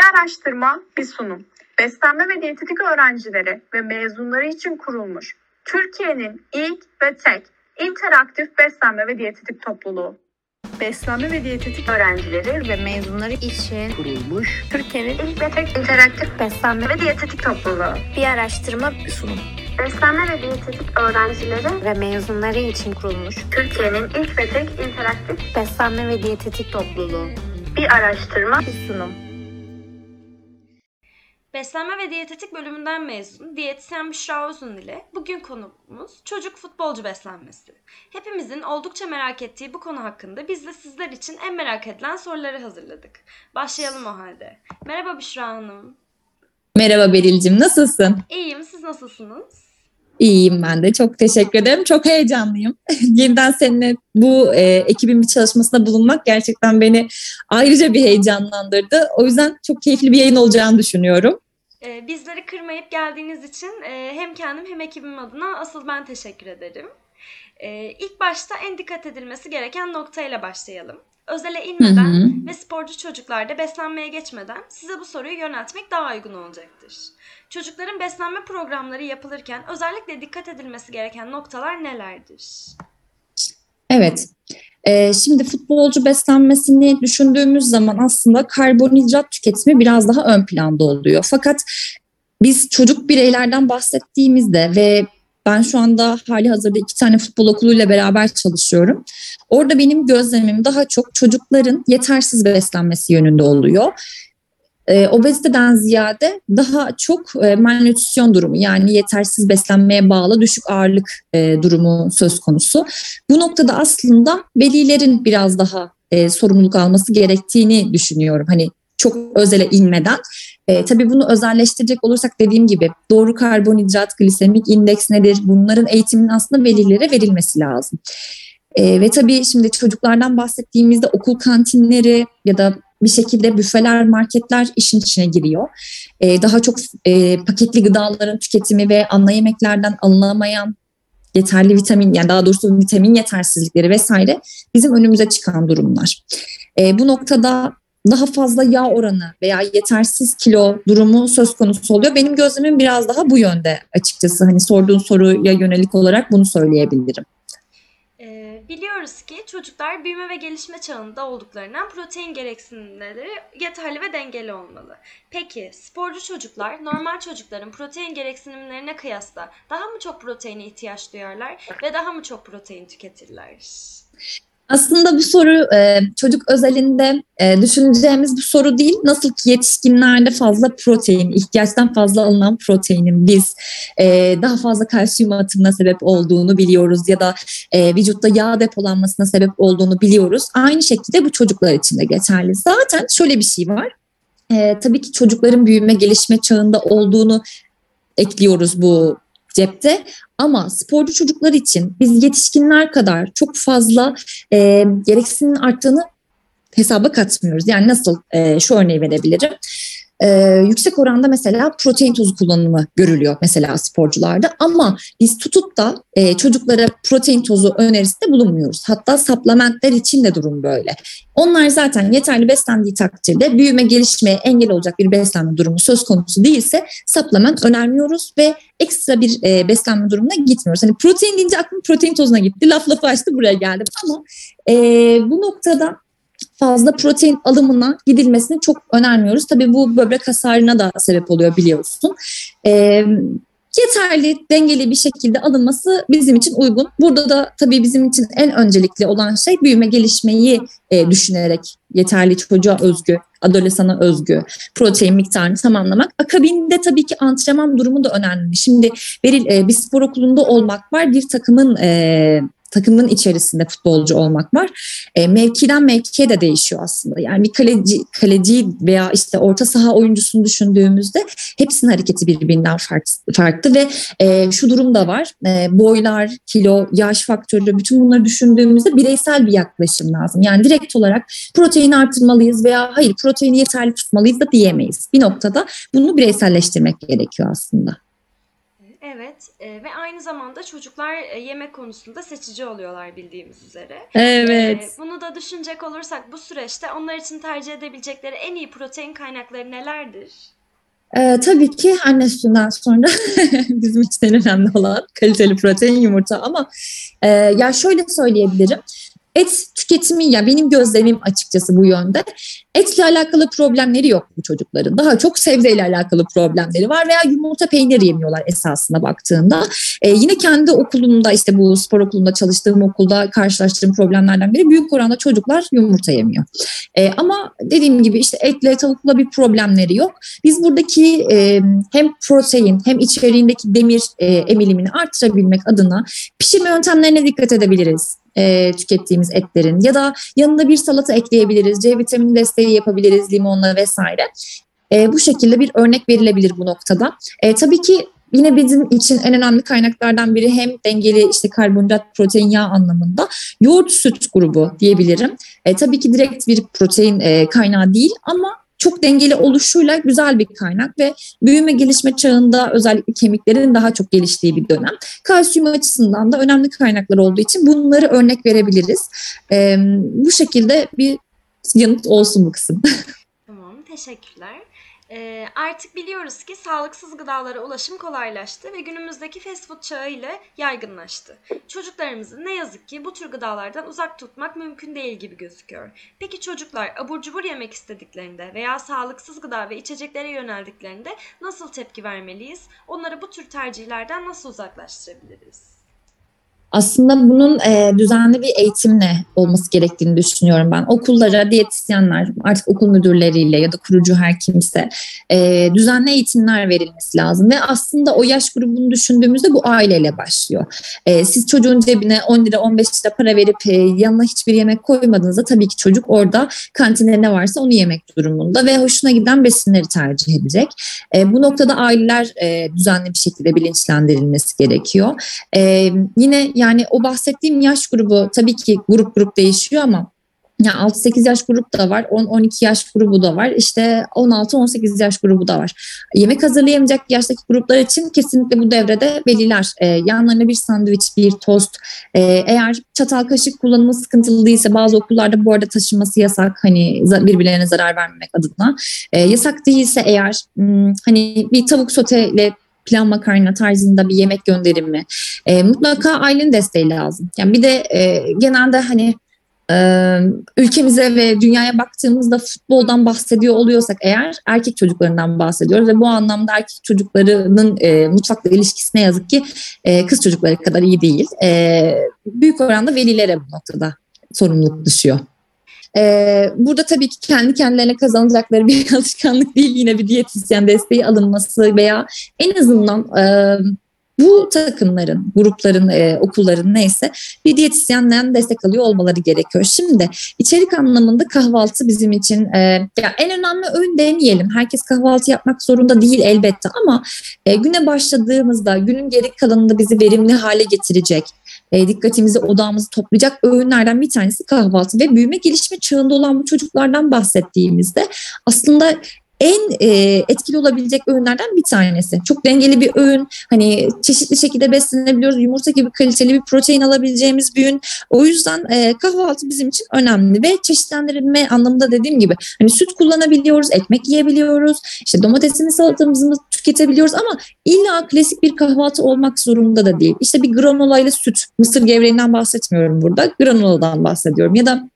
Bir araştırma, bir sunum. Beslenme ve diyetetik öğrencileri ve mezunları için kurulmuş Türkiye'nin ilk ve tek interaktif beslenme ve diyetetik topluluğu. Beslenme ve diyetetik öğrencileri ve mezunları için kurulmuş Türkiye'nin ilk ve tek interaktif beslenme ve diyetetik topluluğu. bir araştırma bir sunum. Beslenme ve diyetetik öğrencileri ve mezunları için kurulmuş Türkiye'nin ilk ve tek interaktif beslenme ve diyetetik topluluğu bir araştırma bir sunum. Beslenme ve diyetetik bölümünden mezun diyetisyen Büşra Uzun ile bugün konumuz çocuk futbolcu beslenmesi. Hepimizin oldukça merak ettiği bu konu hakkında biz de sizler için en merak edilen soruları hazırladık. Başlayalım o halde. Merhaba Büşra Hanım. Merhaba Beril'cim, nasılsın? İyiyim, siz nasılsınız? İyiyim ben de, çok teşekkür ederim. Çok heyecanlıyım. Yeniden seninle bu e, ekibin bir çalışmasında bulunmak gerçekten beni ayrıca bir heyecanlandırdı. O yüzden çok keyifli bir yayın olacağını düşünüyorum. Ee, bizleri kırmayıp geldiğiniz için e, hem kendim hem ekibim adına asıl ben teşekkür ederim. Ee, ilk başta en dikkat edilmesi gereken noktayla başlayalım. Özele Hı inmeden hı. ve sporcu çocuklarda beslenmeye geçmeden size bu soruyu yöneltmek daha uygun olacaktır. Çocukların beslenme programları yapılırken özellikle dikkat edilmesi gereken noktalar nelerdir? Evet. E, şimdi futbolcu beslenmesini düşündüğümüz zaman aslında karbonhidrat tüketimi biraz daha ön planda oluyor. Fakat biz çocuk bireylerden bahsettiğimizde ve ben şu anda hali hazırda iki tane futbol okuluyla beraber çalışıyorum. Orada benim gözlemim daha çok çocukların yetersiz beslenmesi yönünde oluyor. E, obeziteden ziyade daha çok e, malnütrisyon durumu yani yetersiz beslenmeye bağlı düşük ağırlık e, durumu söz konusu. Bu noktada aslında velilerin biraz daha e, sorumluluk alması gerektiğini düşünüyorum. Hani çok özele inmeden. E, tabii bunu özelleştirecek olursak dediğim gibi doğru karbonhidrat, glisemik indeks nedir? Bunların eğitiminin aslında velilere verilmesi lazım. E, ve tabii şimdi çocuklardan bahsettiğimizde okul kantinleri ya da bir şekilde büfeler, marketler işin içine giriyor. E, daha çok e, paketli gıdaların tüketimi ve ana yemeklerden alınamayan yeterli vitamin yani daha doğrusu vitamin yetersizlikleri vesaire bizim önümüze çıkan durumlar. E, bu noktada daha fazla yağ oranı veya yetersiz kilo durumu söz konusu oluyor. Benim gözlemim biraz daha bu yönde açıkçası. Hani sorduğun soruya yönelik olarak bunu söyleyebilirim. Ee, biliyoruz ki çocuklar büyüme ve gelişme çağında olduklarından protein gereksinimleri yeterli ve dengeli olmalı. Peki sporcu çocuklar normal çocukların protein gereksinimlerine kıyasla daha mı çok proteine ihtiyaç duyarlar ve daha mı çok protein tüketirler? Aslında bu soru e, çocuk özelinde e, düşüneceğimiz bir soru değil. Nasıl ki yetişkinlerde fazla protein, ihtiyaçtan fazla alınan proteinin biz e, daha fazla kalsiyum atımına sebep olduğunu biliyoruz ya da vücutta yağ depolanmasına sebep olduğunu biliyoruz. Aynı şekilde bu çocuklar için de geçerli. Zaten şöyle bir şey var. Tabii ki çocukların büyüme gelişme çağında olduğunu ekliyoruz bu cepte. Ama sporcu çocuklar için biz yetişkinler kadar çok fazla e, gereksinin arttığını hesaba katmıyoruz. Yani nasıl e, şu örneği verebilirim. E, yüksek oranda mesela protein tozu kullanımı görülüyor mesela sporcularda ama biz tutup da e, çocuklara protein tozu önerisinde bulunmuyoruz. Hatta supplementler için de durum böyle. Onlar zaten yeterli beslendiği takdirde büyüme gelişmeye engel olacak bir beslenme durumu söz konusu değilse supplement önermiyoruz ve ekstra bir e, beslenme durumuna gitmiyoruz. Hani protein deyince aklım protein tozuna gitti. Laf lafı açtı buraya geldim ama e, bu noktada fazla protein alımına gidilmesini çok önermiyoruz. Tabii bu böbrek hasarına da sebep oluyor biliyorsun. E, yeterli, dengeli bir şekilde alınması bizim için uygun. Burada da tabii bizim için en öncelikli olan şey büyüme gelişmeyi e, düşünerek yeterli çocuğa özgü, adolesana özgü protein miktarını tamamlamak. Akabinde tabii ki antrenman durumu da önemli. Şimdi Beril e, bir spor okulunda olmak var, bir takımın e, takımın içerisinde futbolcu olmak var. E, mevkiden mevkiye de değişiyor aslında. Yani bir kaleci, kaleci veya işte orta saha oyuncusunu düşündüğümüzde hepsinin hareketi birbirinden farklı, farklı ve e, şu durum da var. E, boylar, kilo, yaş faktörü bütün bunları düşündüğümüzde bireysel bir yaklaşım lazım. Yani direkt olarak protein artırmalıyız veya hayır proteini yeterli tutmalıyız da diyemeyiz. Bir noktada bunu bireyselleştirmek gerekiyor aslında. Evet e, ve aynı zamanda çocuklar e, yemek konusunda seçici oluyorlar bildiğimiz üzere. Evet. E, bunu da düşünecek olursak bu süreçte onlar için tercih edebilecekleri en iyi protein kaynakları nelerdir? Ee, tabii ki anne sütünden sonra bizim için en önemli olan kaliteli protein yumurta ama e, ya şöyle söyleyebilirim. Et tüketimi ya benim gözlemim açıkçası bu yönde. Etle alakalı problemleri yok bu çocukların. Daha çok sebzeyle alakalı problemleri var veya yumurta peynir yemiyorlar esasına baktığında. Ee, yine kendi okulumda işte bu spor okulunda çalıştığım okulda karşılaştığım problemlerden biri büyük oranda çocuklar yumurta yemiyor. Ee, ama dediğim gibi işte etle tavukla bir problemleri yok. Biz buradaki e, hem protein hem içeriğindeki demir e, emilimini artırabilmek adına pişirme yöntemlerine dikkat edebiliriz e, tükettiğimiz etlerin ya da yanına bir salata ekleyebiliriz. C vitamini desteği yapabiliriz limonla vesaire. E, bu şekilde bir örnek verilebilir bu noktada. E, tabii ki yine bizim için en önemli kaynaklardan biri hem dengeli işte karbonhidrat, protein, yağ anlamında yoğurt süt grubu diyebilirim. E, tabii ki direkt bir protein e, kaynağı değil ama çok dengeli oluşuyla güzel bir kaynak ve büyüme gelişme çağında özellikle kemiklerin daha çok geliştiği bir dönem. Kalsiyum açısından da önemli kaynaklar olduğu için bunları örnek verebiliriz. E, bu şekilde bir yanıt olsun bu kısım. Tamam, teşekkürler. Ee, artık biliyoruz ki sağlıksız gıdalara ulaşım kolaylaştı ve günümüzdeki fast food çağı ile yaygınlaştı. Çocuklarımızı ne yazık ki bu tür gıdalardan uzak tutmak mümkün değil gibi gözüküyor. Peki çocuklar abur cubur yemek istediklerinde veya sağlıksız gıda ve içeceklere yöneldiklerinde nasıl tepki vermeliyiz? Onları bu tür tercihlerden nasıl uzaklaştırabiliriz? Aslında bunun e, düzenli bir eğitimle olması gerektiğini düşünüyorum ben. Okullara diyetisyenler, artık okul müdürleriyle ya da kurucu her kimse e, düzenli eğitimler verilmesi lazım. Ve aslında o yaş grubunu düşündüğümüzde bu aileyle başlıyor. E, siz çocuğun cebine 10 lira 15 lira para verip e, yanına hiçbir yemek koymadığınızda tabii ki çocuk orada kantinde ne varsa onu yemek durumunda ve hoşuna giden besinleri tercih edecek. E, bu noktada aileler e, düzenli bir şekilde bilinçlendirilmesi gerekiyor. E, yine yani o bahsettiğim yaş grubu tabii ki grup grup değişiyor ama ya 6-8 yaş grup da var, 10-12 yaş grubu da var, işte 16-18 yaş grubu da var. Yemek hazırlayamayacak yaştaki gruplar için kesinlikle bu devrede veliler e, yanlarına bir sandviç, bir tost, e, eğer çatal kaşık kullanımı sıkıntılı değilse bazı okullarda bu arada taşınması yasak hani birbirlerine zarar vermemek adına. E, yasak değilse eğer hmm, hani bir tavuk soteyle pilav makarna tarzında bir yemek gönderimi e, mutlaka ailenin desteği lazım. Yani bir de e, genelde hani e, ülkemize ve dünyaya baktığımızda futboldan bahsediyor oluyorsak eğer erkek çocuklarından bahsediyoruz ve bu anlamda erkek çocuklarının e, mutfakla ilişkisi ne yazık ki e, kız çocukları kadar iyi değil. E, büyük oranda velilere bu noktada sorumluluk düşüyor. Ee, burada tabii ki kendi kendilerine kazanacakları bir alışkanlık değil yine bir diyetisyen desteği alınması veya en azından e, bu takımların, grupların, e, okulların neyse bir diyetisyenden destek alıyor olmaları gerekiyor. Şimdi içerik anlamında kahvaltı bizim için e, ya en önemli öğün deneyelim. Herkes kahvaltı yapmak zorunda değil elbette ama e, güne başladığımızda günün geri kalanında bizi verimli hale getirecek, e, dikkatimizi, odağımızı toplayacak öğünlerden bir tanesi kahvaltı ve büyüme gelişme çağında olan bu çocuklardan bahsettiğimizde aslında en e, etkili olabilecek öğünlerden bir tanesi. Çok dengeli bir öğün. Hani çeşitli şekilde beslenebiliyoruz. Yumurta gibi kaliteli bir protein alabileceğimiz bir öğün. O yüzden e, kahvaltı bizim için önemli ve çeşitlendirme anlamında dediğim gibi hani süt kullanabiliyoruz, ekmek yiyebiliyoruz. işte domatesini salatamızı tüketebiliyoruz ama illa klasik bir kahvaltı olmak zorunda da değil. İşte bir granola ile süt, mısır gevreğinden bahsetmiyorum burada. Granoladan bahsediyorum ya da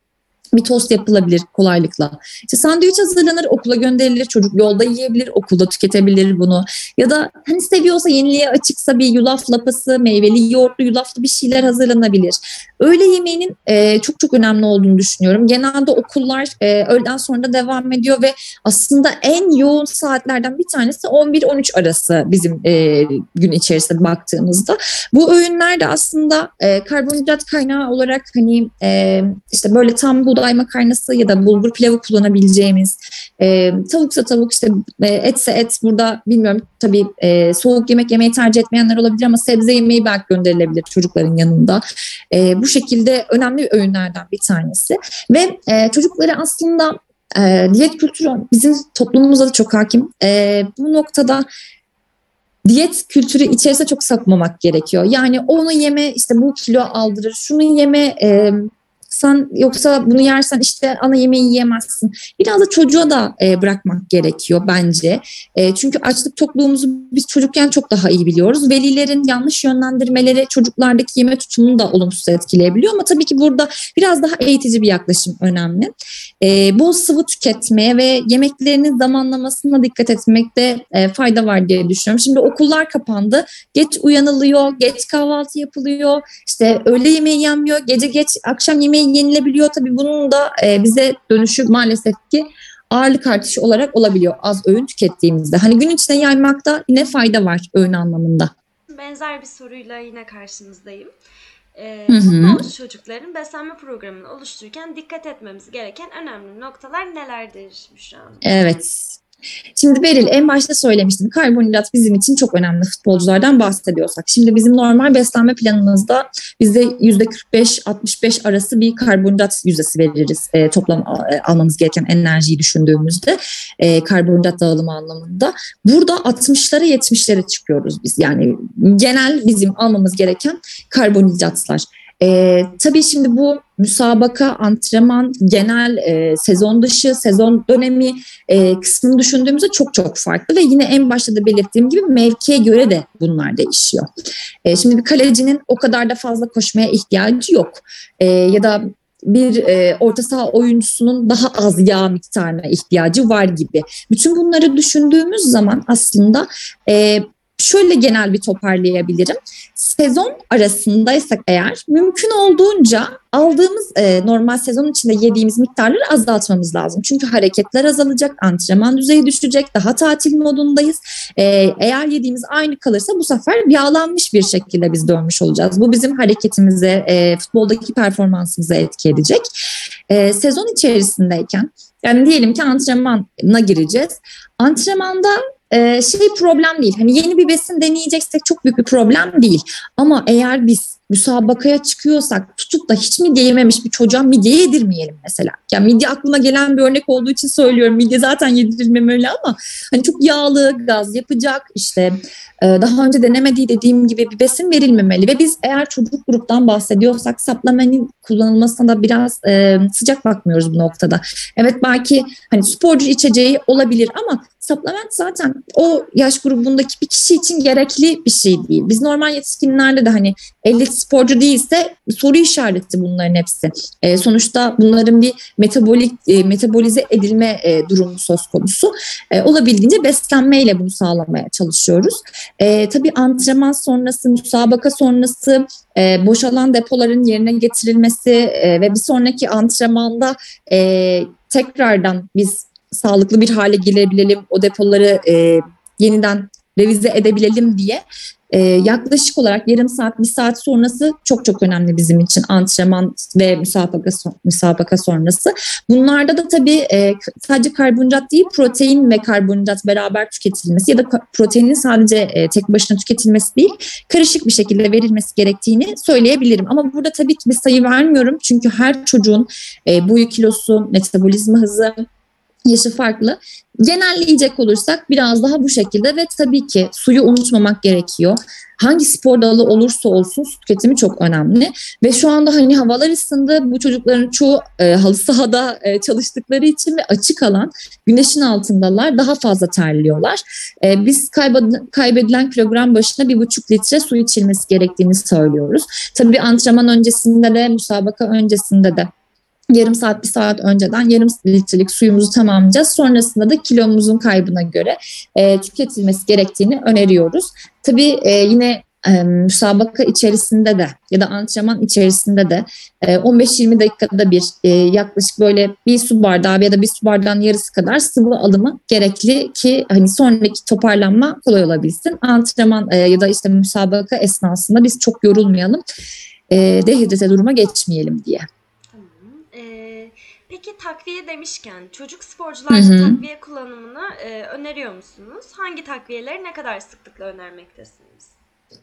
bir tost yapılabilir kolaylıkla. İşte sandviç hazırlanır, okula gönderilir, çocuk yolda yiyebilir, okulda tüketebilir bunu. Ya da hani seviyorsa yeniliğe açıksa bir yulaf lapası, meyveli yoğurtlu yulaflı bir şeyler hazırlanabilir. Öğle yemeğinin e, çok çok önemli olduğunu düşünüyorum. Genelde okullar e, öğleden sonra devam ediyor ve aslında en yoğun saatlerden bir tanesi 11-13 arası bizim e, gün içerisinde baktığımızda. Bu öğünler de aslında e, karbonhidrat kaynağı olarak hani e, işte böyle tam buğday makarnası ya da bulgur pilavı kullanabileceğimiz e, tavuksa tavuk işte e, etse et burada bilmiyorum tabii e, soğuk yemek yemeyi tercih etmeyenler olabilir ama sebze yemeği belki gönderilebilir çocukların yanında. E, bu şekilde önemli öğünlerden bir tanesi ve e, çocukları aslında e, diyet kültürü bizim toplumumuzda da çok hakim. E, bu noktada diyet kültürü içerisine çok sakmamak gerekiyor. Yani onu yeme işte bu kilo aldırır, şunu yeme e, sen yoksa bunu yersen işte ana yemeği yiyemezsin. Biraz da çocuğa da e, bırakmak gerekiyor bence. E, çünkü açlık tokluğumuzu biz çocukken çok daha iyi biliyoruz. Velilerin yanlış yönlendirmeleri çocuklardaki yeme tutumunu da olumsuz etkileyebiliyor. Ama tabii ki burada biraz daha eğitici bir yaklaşım önemli. E, bol sıvı tüketmeye ve yemeklerinin zamanlamasına dikkat etmekte e, fayda var diye düşünüyorum. Şimdi okullar kapandı. Geç uyanılıyor, geç kahvaltı yapılıyor. İşte öğle yemeği yenmiyor, gece geç akşam yemeği yenilebiliyor. Tabii bunun da e, bize dönüşü maalesef ki ağırlık artışı olarak olabiliyor az öğün tükettiğimizde. Hani gün içinde yaymakta yine fayda var öğün anlamında. Benzer bir soruyla yine karşınızdayım. Ee, çocukların beslenme programını oluştururken dikkat etmemiz gereken önemli noktalar nelerdir Büşra Hanım? Evet. Şimdi Beril en başta söylemiştim karbonhidrat bizim için çok önemli futbolculardan bahsediyorsak. Şimdi bizim normal beslenme planımızda bizde %45-65 arası bir karbonhidrat yüzdesi veririz e, toplam e, almamız gereken enerjiyi düşündüğümüzde e, karbonhidrat dağılımı anlamında. Burada 60'lara 70'lere çıkıyoruz biz yani genel bizim almamız gereken karbonhidratlar. E, tabii şimdi bu müsabaka, antrenman, genel e, sezon dışı, sezon dönemi e, kısmını düşündüğümüzde çok çok farklı ve yine en başta da belirttiğim gibi mevkiye göre de bunlar değişiyor. E, şimdi bir kalecinin o kadar da fazla koşmaya ihtiyacı yok. E, ya da bir e, orta saha oyuncusunun daha az yağ miktarına ihtiyacı var gibi. Bütün bunları düşündüğümüz zaman aslında e, şöyle genel bir toparlayabilirim. Sezon arasındaysak eğer mümkün olduğunca aldığımız e, normal sezon içinde yediğimiz miktarları azaltmamız lazım. Çünkü hareketler azalacak, antrenman düzeyi düşecek, daha tatil modundayız. E, eğer yediğimiz aynı kalırsa bu sefer yağlanmış bir şekilde biz dönmüş olacağız. Bu bizim hareketimize, e, futboldaki performansımıza etki edecek. E, sezon içerisindeyken yani diyelim ki antrenmana gireceğiz. Antrenmanda e, şey problem değil. Hani yeni bir besin deneyeceksek çok büyük bir problem değil. Ama eğer biz müsabakaya çıkıyorsak tutup da hiç midye yememiş bir çocuğa midye yedirmeyelim mesela. Yani midye aklıma gelen bir örnek olduğu için söylüyorum. Midye zaten yedirilmemeli ama hani çok yağlı, gaz yapacak işte e, daha önce denemediği dediğim gibi bir besin verilmemeli ve biz eğer çocuk gruptan bahsediyorsak saplamenin kullanılmasına da biraz e, sıcak bakmıyoruz bu noktada. Evet belki hani sporcu içeceği olabilir ama supplement zaten o yaş grubundaki bir kişi için gerekli bir şey değil. Biz normal yetişkinlerde de hani elit sporcu değilse soru işareti bunların hepsi. E, sonuçta bunların bir metabolik e, metabolize edilme e, durumu söz konusu. E, olabildiğince beslenmeyle bunu sağlamaya çalışıyoruz. E, tabii antrenman sonrası, müsabaka sonrası e, boşalan depoların yerine getirilmesi e, ve bir sonraki antrenmanda e, tekrardan biz sağlıklı bir hale gelebilelim, o depoları e, yeniden revize edebilelim diye e, yaklaşık olarak yarım saat, bir saat sonrası çok çok önemli bizim için antrenman ve müsabaka, müsabaka sonrası. Bunlarda da tabii e, sadece karbonhidrat değil, protein ve karbonhidrat beraber tüketilmesi ya da proteinin sadece e, tek başına tüketilmesi değil, karışık bir şekilde verilmesi gerektiğini söyleyebilirim. Ama burada tabii ki bir sayı vermiyorum çünkü her çocuğun e, boyu, kilosu, metabolizma hızı, yaşı farklı. Genelleyecek olursak biraz daha bu şekilde ve tabii ki suyu unutmamak gerekiyor. Hangi spor dalı olursa olsun su tüketimi çok önemli. Ve şu anda hani havalar ısındı. Bu çocukların çoğu e, halı sahada e, çalıştıkları için ve açık alan güneşin altındalar. Daha fazla terliyorlar. E, biz kaybed- kaybedilen kilogram başına bir buçuk litre su içilmesi gerektiğini söylüyoruz. Tabii antrenman öncesinde de müsabaka öncesinde de yarım saat bir saat önceden yarım litrelik suyumuzu tamamlayacağız. Sonrasında da kilomuzun kaybına göre e, tüketilmesi gerektiğini öneriyoruz. Tabii e, yine e, müsabaka içerisinde de ya da antrenman içerisinde de e, 15-20 dakikada bir e, yaklaşık böyle bir su bardağı ya da bir su bardağının yarısı kadar sıvı alımı gerekli ki hani sonraki toparlanma kolay olabilsin. Antrenman e, ya da işte müsabaka esnasında biz çok yorulmayalım. E, dehidrate duruma geçmeyelim diye. Peki takviye demişken çocuk sporcularda takviye kullanımını e, öneriyor musunuz? Hangi takviyeleri ne kadar sıklıkla önermektesiniz?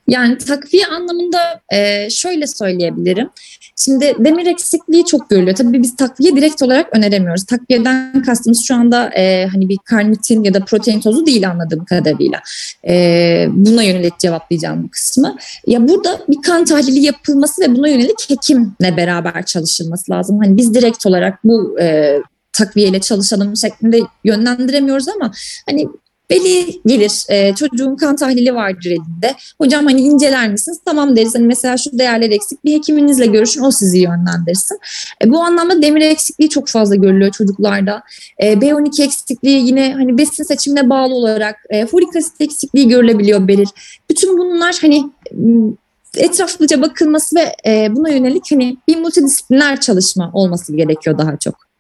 Yani takviye anlamında e, şöyle söyleyebilirim. Şimdi demir eksikliği çok görülüyor. Tabii biz takviye direkt olarak öneremiyoruz. Takviyeden kastımız şu anda e, hani bir karnitin ya da protein tozu değil anladığım kadarıyla. E, buna yönelik cevaplayacağım bu kısmı. Ya burada bir kan tahlili yapılması ve buna yönelik hekimle beraber çalışılması lazım. Hani biz direkt olarak bu e, takviyeyle çalışalım şeklinde yönlendiremiyoruz ama hani Veli gelir, e, çocuğun kan tahlili vardır elinde. Hocam hani inceler misiniz? Tamam deriz. Hani mesela şu değerler eksik. Bir hekiminizle görüşün, o sizi yönlendirsin. E, bu anlamda demir eksikliği çok fazla görülüyor çocuklarda. E, B12 eksikliği yine hani besin seçimine bağlı olarak e, folik asit eksikliği görülebiliyor Beril. Bütün bunlar hani etraflıca bakılması ve e, buna yönelik hani bir multidisipliner çalışma olması gerekiyor daha çok.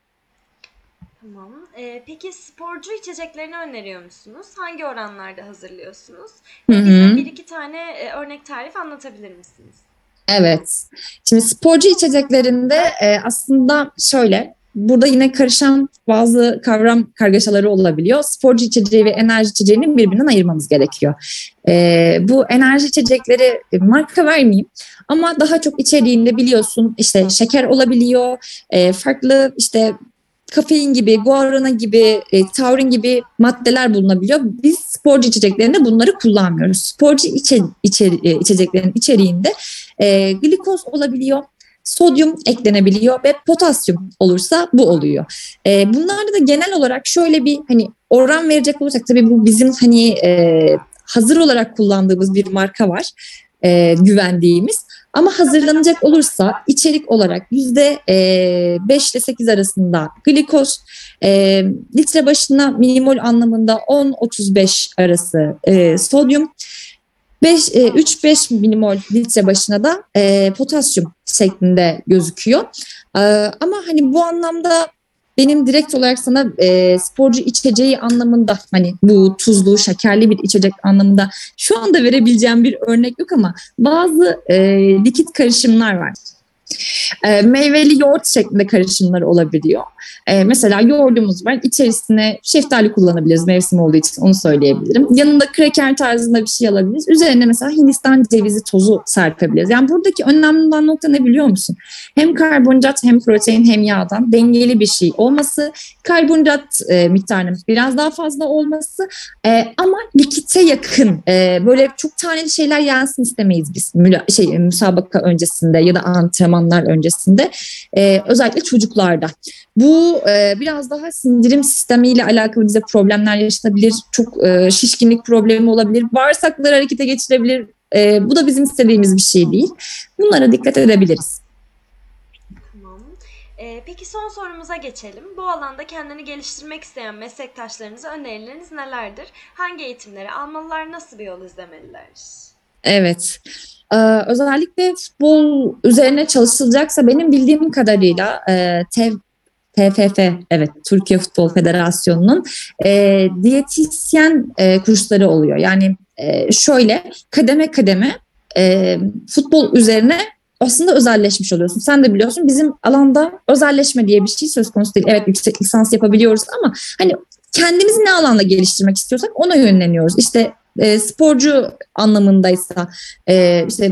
Ee, peki sporcu içeceklerini öneriyor musunuz? Hangi oranlarda hazırlıyorsunuz? Hı Ve hı. bize bir iki tane e, örnek tarif anlatabilir misiniz? Evet. Şimdi sporcu içeceklerinde e, aslında şöyle, burada yine karışan bazı kavram kargaşaları olabiliyor. Sporcu içeceği ve enerji içeceğini birbirinden ayırmamız gerekiyor. E, bu enerji içecekleri e, marka vermeyeyim ama daha çok içeriğinde biliyorsun işte şeker olabiliyor, e, farklı işte kafein gibi, guarana gibi, e, taurin gibi maddeler bulunabiliyor. Biz sporcu içeceklerinde bunları kullanmıyoruz. Sporcu içe, içe- e, içeceklerin içeriğinde e, glikoz olabiliyor, sodyum eklenebiliyor ve potasyum olursa bu oluyor. E, bunlarda da genel olarak şöyle bir hani oran verecek olursak tabii bu bizim hani e, hazır olarak kullandığımız bir marka var. E, güvendiğimiz. Ama hazırlanacak olursa içerik olarak yüzde e, 5 ile 8 arasında glikoz, e, litre başına milimol anlamında 10-35 arası e, sodyum, 5, e, 3-5 milimol litre başına da e, potasyum şeklinde gözüküyor. E, ama hani bu anlamda benim direkt olarak sana e, sporcu içeceği anlamında hani bu tuzlu, şekerli bir içecek anlamında şu anda verebileceğim bir örnek yok ama bazı e, likit karışımlar var. E, meyveli yoğurt şeklinde karışımlar olabiliyor. E, mesela yoğurdumuz var. İçerisine şeftali kullanabiliriz mevsim olduğu için onu söyleyebilirim. Yanında kreker tarzında bir şey alabiliriz. Üzerine mesela Hindistan cevizi tozu serpebiliriz. Yani buradaki önemli olan nokta ne biliyor musun? Hem karbonhidrat hem protein hem yağdan dengeli bir şey olması. Karbonhidrat e, miktarının biraz daha fazla olması e, ama likite yakın e, böyle çok taneli şeyler yensin istemeyiz biz Müla, şey müsabaka öncesinde ya da antrenmanlar öncesinde e, özellikle çocuklarda. Bu e, biraz daha sindirim sistemiyle alakalı bize problemler yaşatabilir. Çok e, şişkinlik problemi olabilir. Bağırsakları harekete geçirebilir. E, bu da bizim istediğimiz bir şey değil. Bunlara dikkat edebiliriz. Tamam. Ee, peki son sorumuza geçelim. Bu alanda kendini geliştirmek isteyen meslektaşlarınıza önerileriniz nelerdir? Hangi eğitimleri almalılar? Nasıl bir yol izlemeliler? Evet. Ee, özellikle futbol üzerine çalışılacaksa benim bildiğim kadarıyla e, TEV TFF, evet Türkiye Futbol Federasyonu'nun e, diyetisyen e, kursları oluyor. Yani e, şöyle kademe kademe e, futbol üzerine aslında özelleşmiş oluyorsun. Sen de biliyorsun bizim alanda özelleşme diye bir şey söz konusu değil. Evet yüksek lisans yapabiliyoruz ama hani kendimizi ne alanda geliştirmek istiyorsak ona yönleniyoruz. İşte e, sporcu anlamındaysa e, işte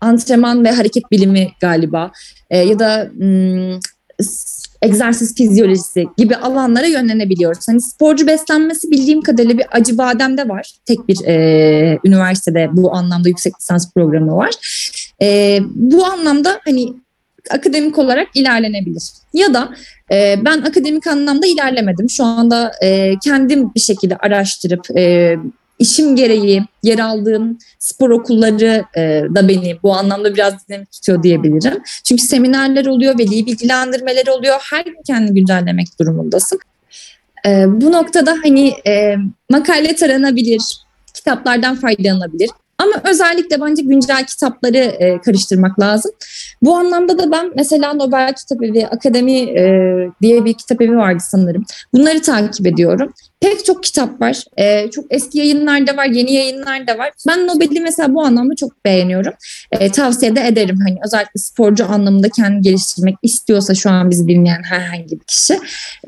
antrenman ve hareket bilimi galiba e, ya da s- egzersiz fizyolojisi gibi alanlara yönlenebiliyoruz. Hani sporcu beslenmesi bildiğim kadarıyla bir acı bademde var. Tek bir e, üniversitede bu anlamda yüksek lisans programı var. E, bu anlamda hani akademik olarak ilerlenebilir. Ya da e, ben akademik anlamda ilerlemedim. Şu anda e, kendim bir şekilde araştırıp e, işim gereği yer aldığım spor okulları e, da beni bu anlamda biraz dinamik tutuyor diyebilirim. Çünkü seminerler oluyor, veli bilgilendirmeleri oluyor. Her gün kendini güncellemek durumundasın. E, bu noktada hani e, makale taranabilir, kitaplardan faydalanabilir. Ama özellikle bence güncel kitapları e, karıştırmak lazım. Bu anlamda da ben mesela Nobel Kitap Evi, Akademi e, diye bir kitap evi vardı sanırım. Bunları takip ediyorum. Pek çok kitap var. Ee, çok eski yayınlar da var, yeni yayınlar da var. Ben Nobel'i mesela bu anlamda çok beğeniyorum. Ee, tavsiye de ederim. Hani özellikle sporcu anlamında kendini geliştirmek istiyorsa şu an bizi dinleyen herhangi bir kişi.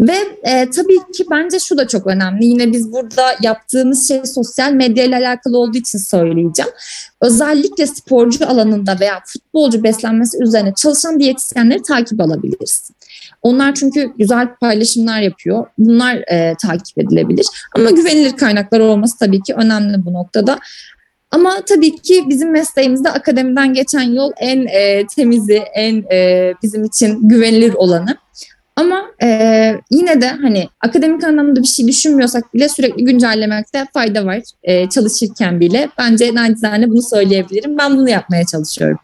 Ve e, tabii ki bence şu da çok önemli. Yine biz burada yaptığımız şey sosyal medya ile alakalı olduğu için söyleyeceğim. Özellikle sporcu alanında veya futbolcu beslenmesi üzerine çalışan diyetisyenleri takip alabilirsin. Onlar çünkü güzel paylaşımlar yapıyor. Bunlar e, takip edilebilir. Ama güvenilir kaynaklar olması tabii ki önemli bu noktada. Ama tabii ki bizim mesleğimizde akademiden geçen yol en e, temizi, en e, bizim için güvenilir olanı. Ama e, yine de hani akademik anlamda bir şey düşünmüyorsak bile sürekli güncellemekte fayda var e, çalışırken bile. Bence nacizane bunu söyleyebilirim. Ben bunu yapmaya çalışıyorum.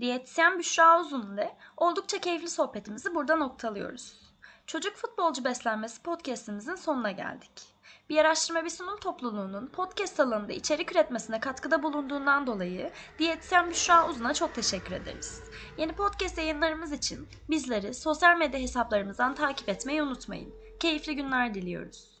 Diyetisyen Büşra Uzun ile oldukça keyifli sohbetimizi burada noktalıyoruz. Çocuk Futbolcu Beslenmesi podcastimizin sonuna geldik. Bir araştırma bir sunum topluluğunun podcast alanında içerik üretmesine katkıda bulunduğundan dolayı diyetisyen Büşra Uzun'a çok teşekkür ederiz. Yeni podcast yayınlarımız için bizleri sosyal medya hesaplarımızdan takip etmeyi unutmayın. Keyifli günler diliyoruz.